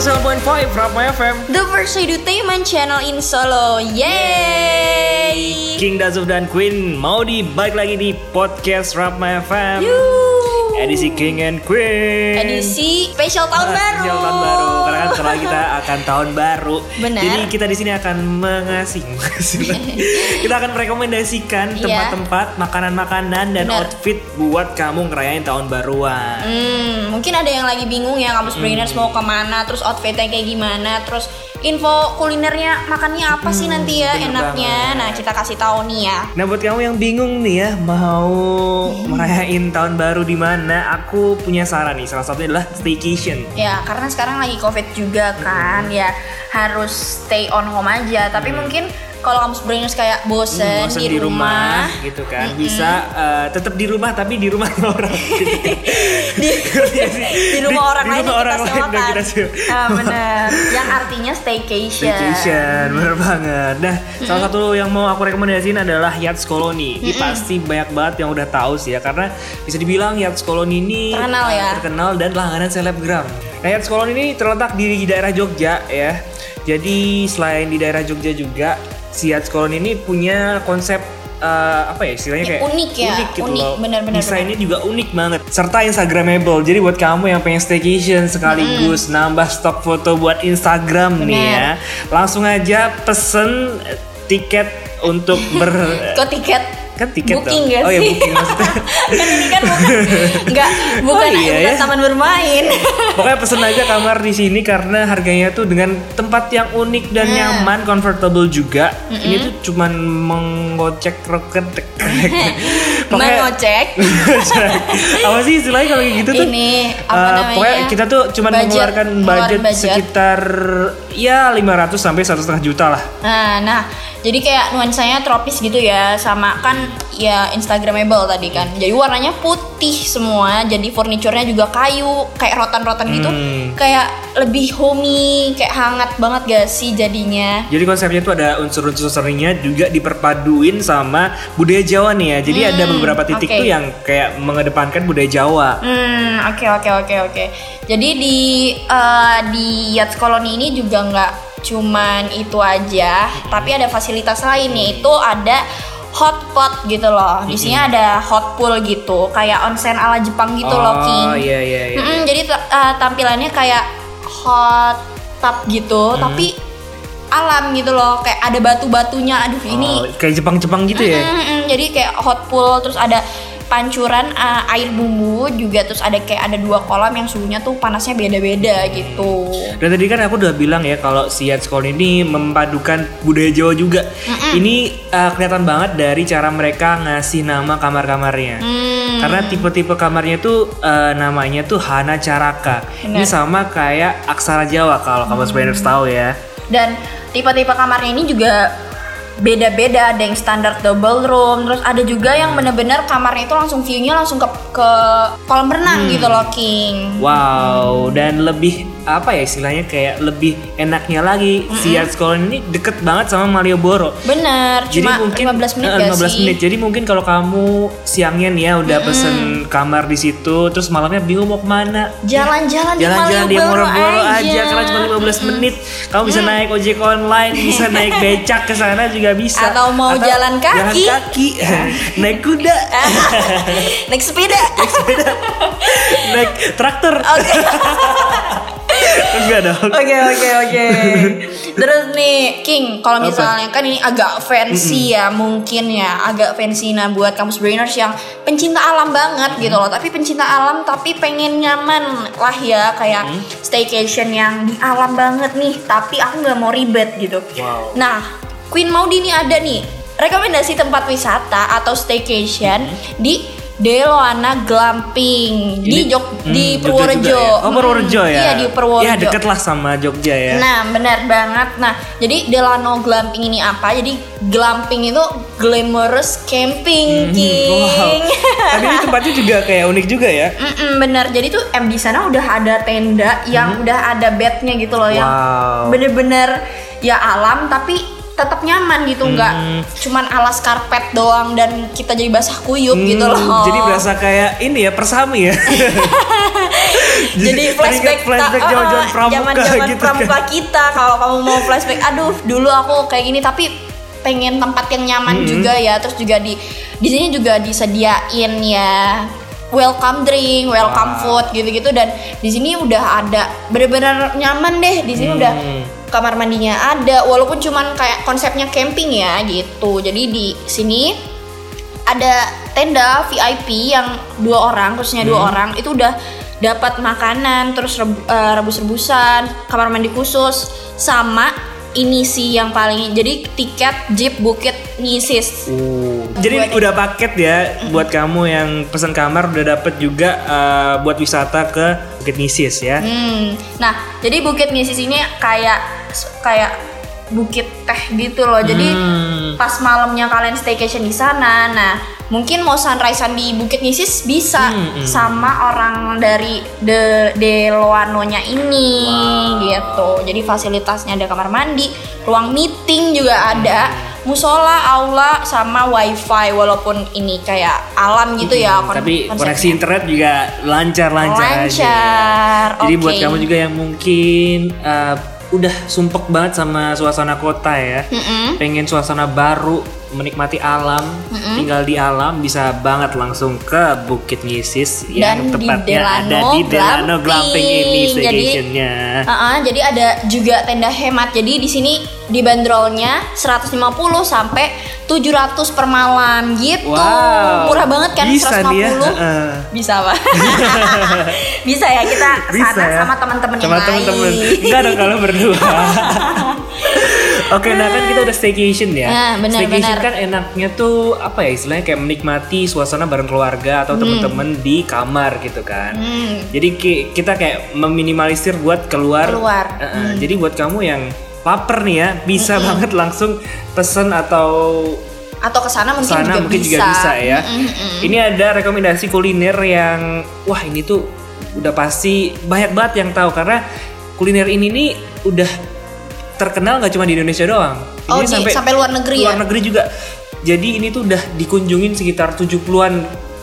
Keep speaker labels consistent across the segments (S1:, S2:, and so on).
S1: 107.5 Rapma FM
S2: The First Entertainment Channel in Solo. Yeay!
S1: King Dazuf dan Queen mau di balik lagi di podcast Rapma FM
S2: Yuh.
S1: Edisi King and Queen
S2: Edisi spesial tahun
S1: Ah,
S2: baru.
S1: spesial tahun baru Karena kan setelah kita akan tahun baru
S2: Benar.
S1: Jadi kita di sini akan mengasih, Kita akan merekomendasikan
S2: Iya.
S1: tempat-tempat Makanan-makanan dan
S2: Benar.
S1: outfit Buat kamu ngerayain tahun baruan
S2: Hmm, mungkin ada yang lagi bingung ya kampus brainers mau ke mana, terus outfitnya kayak gimana, terus info kulinernya makannya apa sih nanti ya enaknya.
S1: banget.
S2: Nah kita kasih tahu nih ya.
S1: Nah buat kamu yang bingung nih ya mau merayain tahun baru di mana, aku punya saran nih. Salah satunya adalah staycation.
S2: Ya karena sekarang lagi covid juga kan, ya harus stay on home aja. Tapi mungkin kalau kampus brainers kayak bosen,
S1: Hmm, bosen
S2: di, rumah,
S1: gitu kan bisa eh, tetap di rumah tapi di rumah orang gitu.
S2: di, di rumah orang
S1: di
S2: lain
S1: rumah
S2: yang
S1: orang
S2: kita
S1: lain
S2: sewakan.
S1: kita sewa.
S2: Ah, bener. Yang artinya staycation.
S1: Staycation, bener banget. Nah, salah satu yang mau aku rekomendasiin adalah Yachts Colony. Ini pasti banyak banget yang udah tahu sih ya, karena bisa dibilang Yachts Colony ini
S2: Terkenal ya.
S1: terkenal dan langganan selebgram. Nah, Yachts Colony ini terletak di daerah Jogja ya. Jadi selain di daerah Jogja juga, si Colony ini punya konsep eh, apa ya istilahnya
S2: Ya,
S1: kayak
S2: unik ya,
S1: gitu
S2: unik,
S1: loh.
S2: benar-benar,
S1: Desainnya juga unik banget serta instagramable jadi buat kamu yang pengen staycation sekaligus nambah stok foto buat Instagram nih
S2: Benar.
S1: ya langsung aja pesen tiket untuk ber
S2: Kok tiket?
S1: Kan tiket
S2: booking
S1: dong.
S2: gak
S1: oh
S2: sih?
S1: ya booking maksudnya
S2: kan ini kan bukan nggak bukan
S1: iya
S2: bukan
S1: ya.
S2: taman bermain.
S1: Pokoknya pesen aja kamar di sini karena harganya tuh dengan tempat yang unik dan
S2: Nah.
S1: nyaman, comfortable juga. Ini tuh cuman mengocek roket.
S2: Mengocek.
S1: apa sih istilahnya kalau kayak gitu tuh?
S2: Ini apa
S1: Eh,
S2: namanya?
S1: Pokoknya kita tuh cuman
S2: Budget,
S1: mengeluarkan
S2: ngeluarin
S1: budget, sekitar ya 500 sampai satu setengah juta lah.
S2: Nah, nah, jadi kayak nuansanya tropis gitu ya, sama kan ya Instagramable tadi kan. Jadi warnanya putih semua, jadi furniturnya juga kayu, kayak rotan-rotan gitu,
S1: Hmm.
S2: kayak lebih homey, kayak hangat banget gak sih jadinya?
S1: Jadi konsepnya tuh ada unsur-unsur serinya juga diperpaduin sama budaya Jawa nih ya. Jadi ada beberapa titik
S2: Hmm, oke.
S1: tuh yang kayak mengedepankan budaya Jawa.
S2: Hmm, oke oke oke oke. Jadi di eh, di Yachts Colony ini juga nggak cuman itu aja, tapi ada fasilitas lain yaitu ada hot pot gitu loh. Di sini ada hot pool gitu, kayak onsen ala Jepang gitu loh, King.
S1: Oh iya iya iya.
S2: Mm-mm, jadi eh, tampilannya kayak hot tub gitu,
S1: Hmm.
S2: tapi alam gitu loh, kayak ada batu-batunya. Aduh, ini
S1: Oh, kayak Jepang-Jepang gitu ya.
S2: Mm-mm, jadi kayak hot pool terus ada pancuran uh, air bumbu juga terus ada kayak ada dua kolam yang suhunya tuh panasnya beda-beda gitu.
S1: Dan tadi kan aku udah bilang ya kalau si Yacht School ini memadukan budaya Jawa juga. Ini uh, kelihatan banget dari cara mereka ngasih nama kamar-kamarnya.
S2: Hmm,
S1: Karena tipe-tipe kamarnya tuh uh, namanya tuh Hana Caraka. Ini
S2: Benar.
S1: sama kayak aksara Jawa kalau kamu sebenarnya tahu ya.
S2: Dan tipe-tipe kamarnya ini juga beda-beda ada yang standar double room terus ada juga yang bener-bener kamarnya itu langsung view-nya langsung ke ke kolam renang gitu loh King.
S1: Wow, dan lebih apa ya istilahnya kayak lebih enaknya lagi si Yacht School ini deket banget sama Malioboro.
S2: Bener,
S1: Jadi
S2: cuma
S1: mungkin
S2: 15 menit
S1: eh,
S2: gak
S1: 15
S2: sih?
S1: menit. Jadi mungkin kalau kamu siangnya nih ya udah pesen kamar di situ, terus malamnya bingung mau ke mana.
S2: Jalan-jalan di
S1: Jalan-jalan di
S2: Malioboro
S1: aja.
S2: aja.
S1: karena cuma 15 menit. Kamu bisa naik ojek online, bisa naik becak ke sana juga bisa.
S2: Atau mau jalan kaki.
S1: Jalan kaki, naik kuda,
S2: Naik sepeda.
S1: naik traktor.
S2: Oke.
S1: Enggak dong.
S2: Oke oke oke. Terus nih King, kalau misalnya kan ini agak fancy ya mungkin ya, agak fancy nah buat kampus brainers yang pencinta alam banget gitu loh. Tapi pencinta alam tapi pengen nyaman lah ya kayak staycation yang di alam banget nih. Tapi aku nggak mau ribet gitu.
S1: Wow.
S2: Nah, Queen Maudi nih ada nih rekomendasi tempat wisata atau staycation di Deloana Glamping di Jog
S1: hmm,
S2: di Purworejo.
S1: ya? Oh Purworejo ya.
S2: Iya di Purworejo.
S1: Ya deket lah sama Jogja ya.
S2: Nah, benar banget. Nah, jadi Delano Glamping ini apa? Jadi glamping itu glamorous camping, King.
S1: Hmm, Wow. Tapi ini tempatnya juga kayak unik juga ya.
S2: Mm-mm, bener. Jadi tuh em di sana udah ada tenda yang udah ada bednya gitu loh yang
S1: Hmm. Wow.
S2: bener-bener ya alam tapi tetap nyaman gitu nggak
S1: Hmm.
S2: cuman alas karpet doang dan kita jadi basah kuyup gitu
S1: Hmm,
S2: loh
S1: Jadi berasa kayak ini ya persami ya.
S2: jadi flashback
S1: flashback
S2: ta-
S1: zaman-zaman
S2: uh,
S1: pramuka
S2: zaman-zaman
S1: gitu
S2: pramuka
S1: kan.
S2: kita kalau kamu mau flashback aduh dulu aku kayak gini tapi pengen tempat yang nyaman
S1: Hmm.
S2: juga ya terus juga di di sini juga disediain ya welcome drink, welcome
S1: Wah.
S2: food gitu-gitu dan di sini udah ada bener-bener nyaman deh di sini udah
S1: Hmm.
S2: kamar mandinya ada walaupun cuman kayak konsepnya camping ya gitu jadi di sini ada tenda VIP yang dua orang khususnya dua
S1: Hmm.
S2: orang itu udah dapat makanan terus eh, rebus-rebusan kamar mandi khusus sama ini sih yang paling jadi tiket jeep bukit nisis
S1: Uh, Jadi
S2: Buat-
S1: udah paket ya buat kamu yang pesan kamar udah dapet juga eh, buat wisata ke Bukit Nisis ya.
S2: Hmm. Nah, jadi Bukit Nisis ini kayak kayak bukit teh gitu loh. Jadi
S1: Hmm.
S2: pas malamnya kalian staycation di sana, nah mungkin mau sunrisean di Bukit Nisis bisa
S1: Hmm, hmm.
S2: sama orang dari de Deloanonya ini gitu. Jadi fasilitasnya ada kamar mandi, ruang meeting juga ada, musola, aula sama wifi walaupun ini kayak alam gitu ya. kon-
S1: Hmm, Tapi koneksi internet juga lancar-lancar aja.
S2: Lancar,
S1: Jadi buat
S2: oke.
S1: kamu juga yang mungkin eh, udah sumpek banget sama suasana kota ya.
S2: Mm-mm.
S1: Pengen suasana baru, menikmati alam, tinggal di alam bisa banget langsung ke Bukit Nisis yang
S2: Dan di
S1: tepatnya ada
S2: Delano
S1: di Delano
S2: Glamping.
S1: Glamping ini
S2: Jadi-. Uh-uh, jadi ada juga tenda hemat. Jadi di sini dibanderolnya 150 sampai 700 per malam gitu.
S1: Wow.
S2: Murah banget kan
S1: Bisa
S2: 150.
S1: nih ya, heeh.
S2: Bisa, Pak. Bisa ya kita
S1: Bisa ya.
S2: sama teman-teman yang
S1: Sama
S2: lain.
S1: teman-teman. Enggak dong kalau berdua. Oke, nah kan kita udah staycation ya.
S2: Nah, benar,
S1: staycation
S2: benar.
S1: kan enaknya tuh apa ya istilahnya kayak menikmati suasana bareng keluarga atau teman-teman di kamar gitu kan.
S2: Hmm.
S1: Jadi ki- kita kayak meminimalisir buat keluar.
S2: Keluar.
S1: Eh, eh, Jadi buat kamu yang lapar nih ya, bisa banget langsung pesen atau
S2: Atau ke sana mungkin
S1: sana
S2: juga
S1: mungkin
S2: bisa.
S1: juga bisa ya.
S2: Mm-mm.
S1: Ini ada rekomendasi kuliner yang wah ini tuh udah pasti banyak banget yang tahu karena kuliner ini nih udah terkenal nggak cuma di Indonesia doang.
S2: Oh,
S1: Ini
S2: di- sampai luar negeri
S1: luar
S2: ya?
S1: negeri juga. Jadi ini tuh udah dikunjungin sekitar 70-an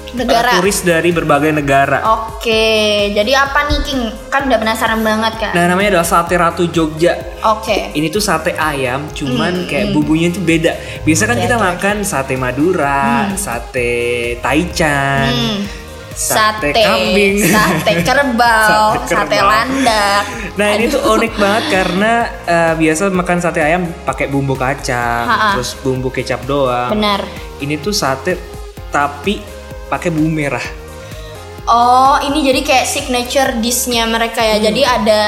S2: Negara.
S1: eh, turis dari berbagai negara.
S2: Oke, jadi apa nih King? Kan udah penasaran banget kan?
S1: Nah, namanya adalah Sate Ratu Jogja.
S2: Oke.
S1: Ini tuh sate ayam,
S2: Hmm,
S1: cuman kayak bumbunya tuh beda. Biasa kan kita makan sate Madura, sate Taichan,
S2: Hmm.
S1: Sate,
S2: Sate,
S1: kambing,
S2: sate kerbau,
S1: Sate
S2: sate,
S1: kerbau.
S2: landak.
S1: Nah ini tuh unik banget karena eh, biasa makan sate ayam pakai bumbu kacang,
S2: Ha-ha.
S1: terus bumbu kecap doang.
S2: Benar.
S1: Ini tuh sate tapi pakai bumbu merah.
S2: Oh, ini jadi kayak signature dish-nya mereka
S1: Hmm.
S2: ya. Jadi ada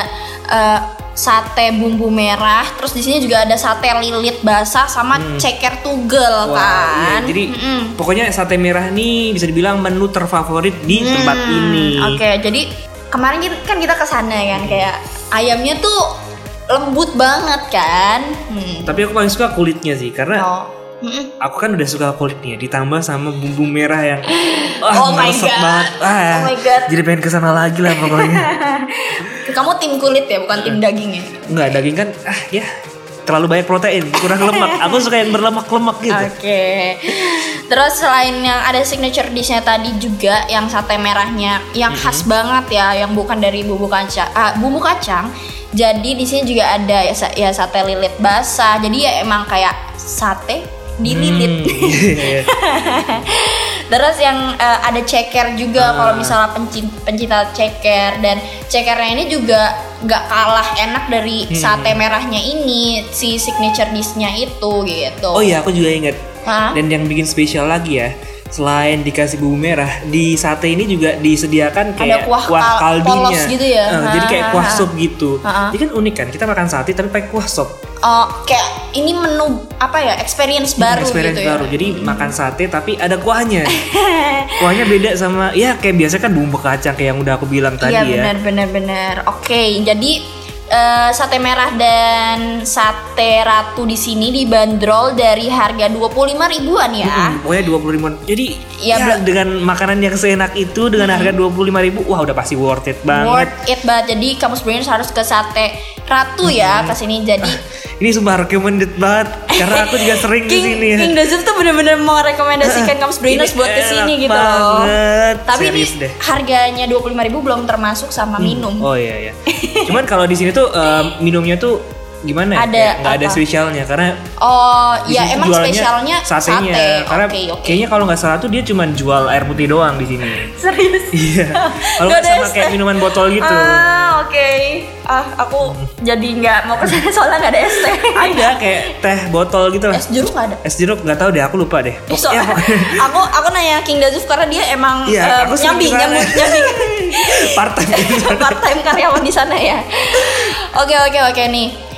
S2: eh, sate bumbu merah, terus di sini juga ada sate lilit basah sama ceker tugel
S1: Hmm. Wah, iya.
S2: kan.
S1: Jadi
S2: Mm-mm.
S1: pokoknya sate merah nih bisa dibilang menu terfavorit di tempat
S2: Hmm,
S1: ini.
S2: Oke, jadi kemarin kita- kan kita ke sana kan kayak ayamnya tuh lembut banget kan. Hmm.
S1: Tapi aku paling suka kulitnya sih karena
S2: Oh. Mm-mm.
S1: aku kan udah suka kulitnya ditambah sama bumbu merah yang
S2: Oh my
S1: meresap
S2: God.
S1: banget. Ah,
S2: Oh my God.
S1: Jadi pengen ke sana lagi lah pokoknya.
S2: Kamu tim kulit ya, bukan tim daging ya?
S1: Enggak daging kan ah ya terlalu banyak protein kurang lemak. Aku suka yang berlemak-lemak gitu.
S2: Oke. Terus selain yang ada signature dishnya tadi juga yang sate merahnya yang khas banget ya, yang bukan dari bumbu kacang, ah, bumbu kacang. Jadi di sini juga ada ya, ya sate lilit basah. Jadi ya emang kayak sate dililit.
S1: Hmm, iya.
S2: Terus yang eh, ada ceker juga kalau misalnya pencinta, pencinta ceker dan cekernya ini juga nggak kalah enak dari sate merahnya ini si signature dishnya itu gitu.
S1: Oh iya aku juga inget.
S2: Hah?
S1: Dan yang bikin spesial lagi ya, selain dikasih bumbu merah, di sate ini juga disediakan kayak
S2: kuah kal-
S1: kaldunya.
S2: gitu ya?
S1: Eh, jadi kayak kuah
S2: ha, ha.
S1: sup gitu. Jadi kan unik kan, kita makan sate tapi pakai kuah sup.
S2: Oh, kayak ini menu apa ya? Experience baru
S1: experience
S2: gitu ya.
S1: baru. Jadi makan sate tapi ada kuahnya. kuahnya beda sama ya kayak biasa kan bumbu kacang kayak yang udah aku bilang tadi
S2: Iya
S1: ya.
S2: benar benar benar. Oke, jadi eh, sate merah dan sate ratu di sini dibanderol dari harga 25 ribuan ya.
S1: Hmm, pokoknya dua puluh ribuan. Jadi
S2: Ya,
S1: ya, dengan makanan yang seenak itu dengan harga dua puluh lima ribu, wah udah pasti worth it banget.
S2: Worth it banget. Jadi kamu sebenarnya harus ke sate ratu ya ke sini. Jadi
S1: ini sumpah recommended banget karena aku juga sering di
S2: King,
S1: sini ya.
S2: King Dazuf tuh bener-bener mau rekomendasikan kampus Brainers buat ke sini
S1: enak
S2: gitu loh. Tapi ini
S1: deh.
S2: harganya 25.000 belum termasuk sama minum.
S1: Oh iya iya. Cuman kalau di sini tuh em, minumnya tuh gimana ya?
S2: Ada
S1: nggak ada spesialnya karena
S2: Oh, ya
S1: sini
S2: emang spesialnya
S1: satenya.
S2: sate.
S1: Karena
S2: Oke, oke.
S1: kayaknya kalau nggak salah tuh dia cuma jual air putih doang di sini.
S2: Serius.
S1: Iya. Kalau sama kayak minuman botol gitu.
S2: Ah, oke. Ah, aku jadi nggak mau ke sana soalnya nggak ada es teh.
S1: Ada kayak teh botol gitu lah.
S2: Es jeruk nggak ada.
S1: Es jeruk nggak tahu deh, aku lupa deh.
S2: Besok
S1: Pokoknya pokoknya-
S2: aku aku nanya King Dazuf karena dia emang
S1: Iya,
S2: eh,
S1: sering
S2: nyambi nyambi nyambi
S1: part time
S2: part time karyawan di sana ya. Oke oke oke nih.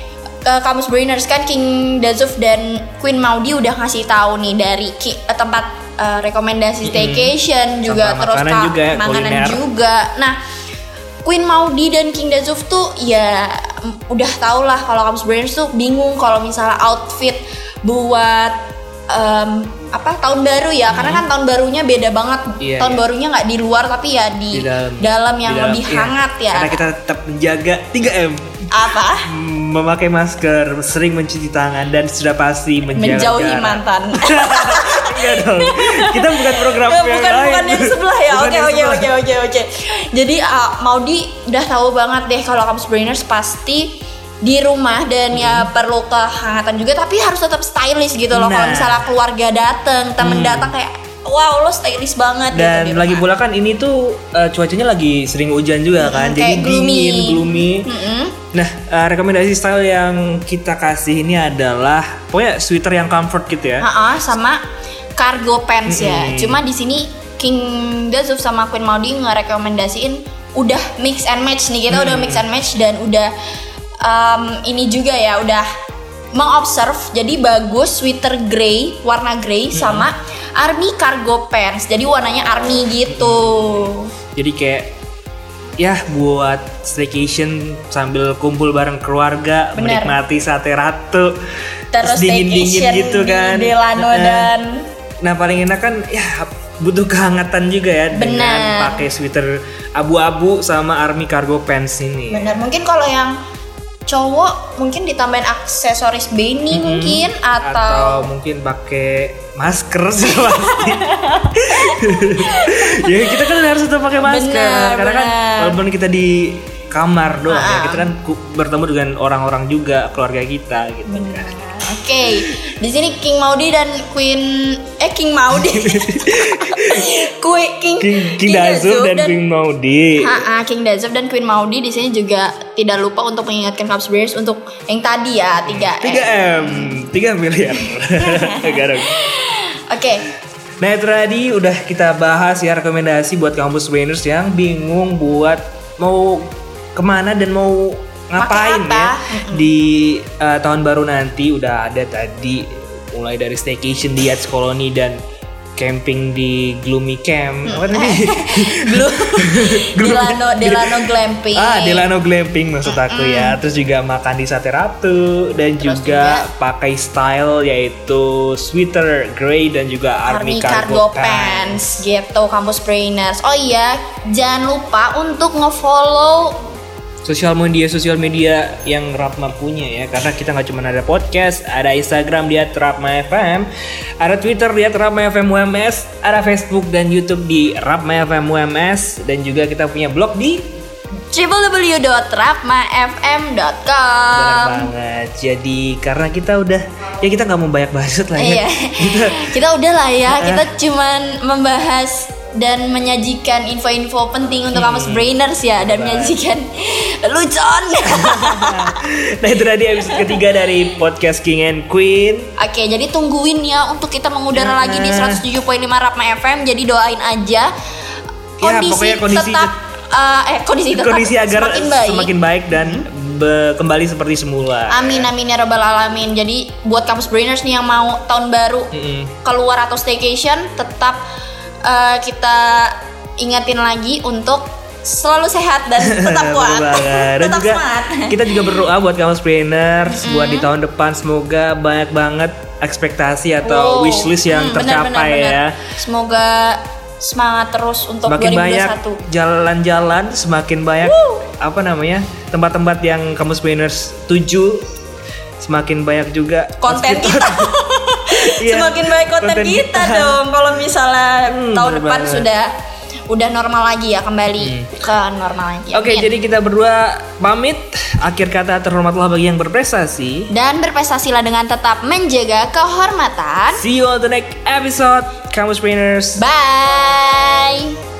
S2: Eh, Kamus Brainers kan King Dazuf dan Queen Maudi udah ngasih tahu nih dari ki- eh, tempat eh, rekomendasi staycation juga
S1: Sama
S2: terus
S1: makanan
S2: ka-
S1: juga ya,
S2: makanan
S1: kuliner.
S2: juga. Nah, Queen Maudi dan King Dazuf tuh ya mm, udah tau lah kalau Kamus Brainers tuh bingung kalau misalnya outfit buat em, apa tahun baru ya karena kan tahun barunya beda banget
S1: Iya,
S2: tahun
S1: iya.
S2: barunya nggak di luar tapi ya di,
S1: Di dalam.
S2: dalam yang
S1: Di dalam,
S2: lebih
S1: iya.
S2: hangat ya
S1: Karena kita tetap menjaga 3M.
S2: apa
S1: Memakai masker, sering mencuci tangan dan sudah pasti menjaga
S2: menjauhi
S1: jarak.
S2: mantan
S1: Enggak dong. Kita bukan program
S2: Ya,
S1: yang
S2: bukan
S1: lain.
S2: bukan yang sebelah ya
S1: Bukan
S2: oke oke oke oke oke jadi uh, Maudi udah tahu banget deh kalau kamu brainers pasti di rumah dan ya perlu kehangatan juga tapi harus tetap stylish gitu loh kalau
S1: Nah.
S2: misalnya keluarga dateng temen
S1: Hmm.
S2: datang kayak wow lo stylish banget gitu
S1: Dan
S2: di
S1: lagi pula kan ini tuh eh, cuacanya lagi sering hujan juga kan,
S2: Mm,
S1: jadi
S2: gloomy.
S1: dingin, gloomy.
S2: Mm-mm.
S1: Nah, eh, rekomendasi style yang kita kasih ini adalah pokoknya sweater yang comfort gitu ya.
S2: Ha-ha, sama cargo pants ya.
S1: Mm-mm.
S2: Cuma di sini King Dazuf sama Queen Maudi ngerekomendasiin udah mix and match nih. Kita udah mix and match dan udah um, ini juga ya udah mengobserve jadi bagus sweater grey warna grey sama army cargo pants jadi warnanya army gitu
S1: Jadi kayak ya buat staycation sambil kumpul bareng keluarga,
S2: Bener.
S1: menikmati sate ratu.
S2: terus
S1: dingin-dingin
S2: staycation
S1: gitu kan.
S2: di Delano
S1: Nah,
S2: dan
S1: Nah paling enak kan ya butuh kehangatan juga ya dengan
S2: Bener.
S1: pakai sweater abu-abu sama army cargo pants ini.
S2: Bener, mungkin kalau yang cowok mungkin ditambahin aksesoris beanie mungkin
S1: Atau
S2: atau,
S1: mungkin pakai masker sih pasti. ya kita kan harus tetap pakai masker
S2: Bener,
S1: karena kan
S2: bener.
S1: walaupun kita di kamar doang ya
S2: Ah.
S1: kita kan bertemu dengan orang-orang juga keluarga kita gitu
S2: Bener.
S1: kan.
S2: Oke, di sini King Maudi dan Queen eh King Maudi. Queen King
S1: King, King Dazuf dan King Maudi.
S2: Ha, ah, King Dazuf dan Queen Maudi di sini juga tidak lupa untuk mengingatkan Cubs Bears untuk yang tadi ya 3
S1: 3 M, 3 miliar. Enggak dong.
S2: Oke,
S1: Nah itu tadi udah kita bahas ya rekomendasi buat kampus brainers yang bingung buat mau ke mana dan mau ngapain
S2: apa?
S1: ya di uh, tahun baru nanti udah ada tadi mulai dari staycation di Yachts Colony dan camping di Gloomy Camp apa tadi?
S2: Delano Delano Glamping.
S1: ah Delano Glamping maksud aku ya terus juga makan di Sate Ratu dan
S2: Terus
S1: juga,
S2: juga
S1: pakai style yaitu sweater grey dan juga army,
S2: Army Cargo, Pants gitu kampus brainers. Oh iya, jangan lupa untuk ngefollow
S1: sosial media sosial media yang Rapma punya ya karena kita nggak cuma ada podcast ada Instagram dia Rapma FM ada Twitter dia Rapma FM UMS ada Facebook dan YouTube di Rapma FM UMS dan juga kita punya blog di Benar
S2: www.rapmafm.com.
S1: banget jadi karena kita udah ya kita nggak mau banyak bahas lah ya
S2: Iya. kita udah lah ya, kita cuman membahas dan menyajikan info-info penting untuk kamus brainers ya dan menyajikan lucon.
S1: nah itu tadi episode ketiga dari podcast King and Queen
S2: Oke, jadi tungguin ya untuk kita mengudara lagi di
S1: Ya.
S2: 107.5 Rapma FM. Jadi doain aja kondisi,
S1: pokoknya kondisi
S2: tetap eh, eh kondisi tetap
S1: kondisi agar
S2: semakin baik.
S1: semakin baik dan be- kembali seperti semula
S2: Amin amin ya robbal alamin. Jadi buat kampus brainers nih yang mau tahun baru
S1: Mm-mm.
S2: keluar atau staycation tetap eh, kita ingatin lagi untuk selalu sehat dan tetap kuat.
S1: Bener. Dan
S2: tetap
S1: juga
S2: semangat.
S1: kita juga berdoa buat kamu brainers buat di tahun depan semoga banyak banget ekspektasi atau
S2: Wow.
S1: wishlist yang
S2: Hmm,
S1: tercapai
S2: benar,
S1: ya.
S2: benar. Semoga semangat terus untuk
S1: Semakin
S2: 2021.
S1: banyak jalan-jalan, semakin banyak apa namanya tempat-tempat yang kamu brainers tuju, semakin banyak juga
S2: konten kita.
S1: Iya,
S2: Semakin baik konten,
S1: konten
S2: kita,
S1: kita.
S2: dong. Kalau misalnya
S1: Hmm,
S2: tahun depan
S1: banget.
S2: sudah udah normal lagi ya kembali ke normal lagi.
S1: Hmm. Oke,
S2: Amin.
S1: jadi kita berdua pamit. Akhir kata terhormatlah bagi yang berprestasi.
S2: dan berprestasilah dengan tetap menjaga kehormatan.
S1: See you on the next episode, Kamus Brainers.
S2: Bye.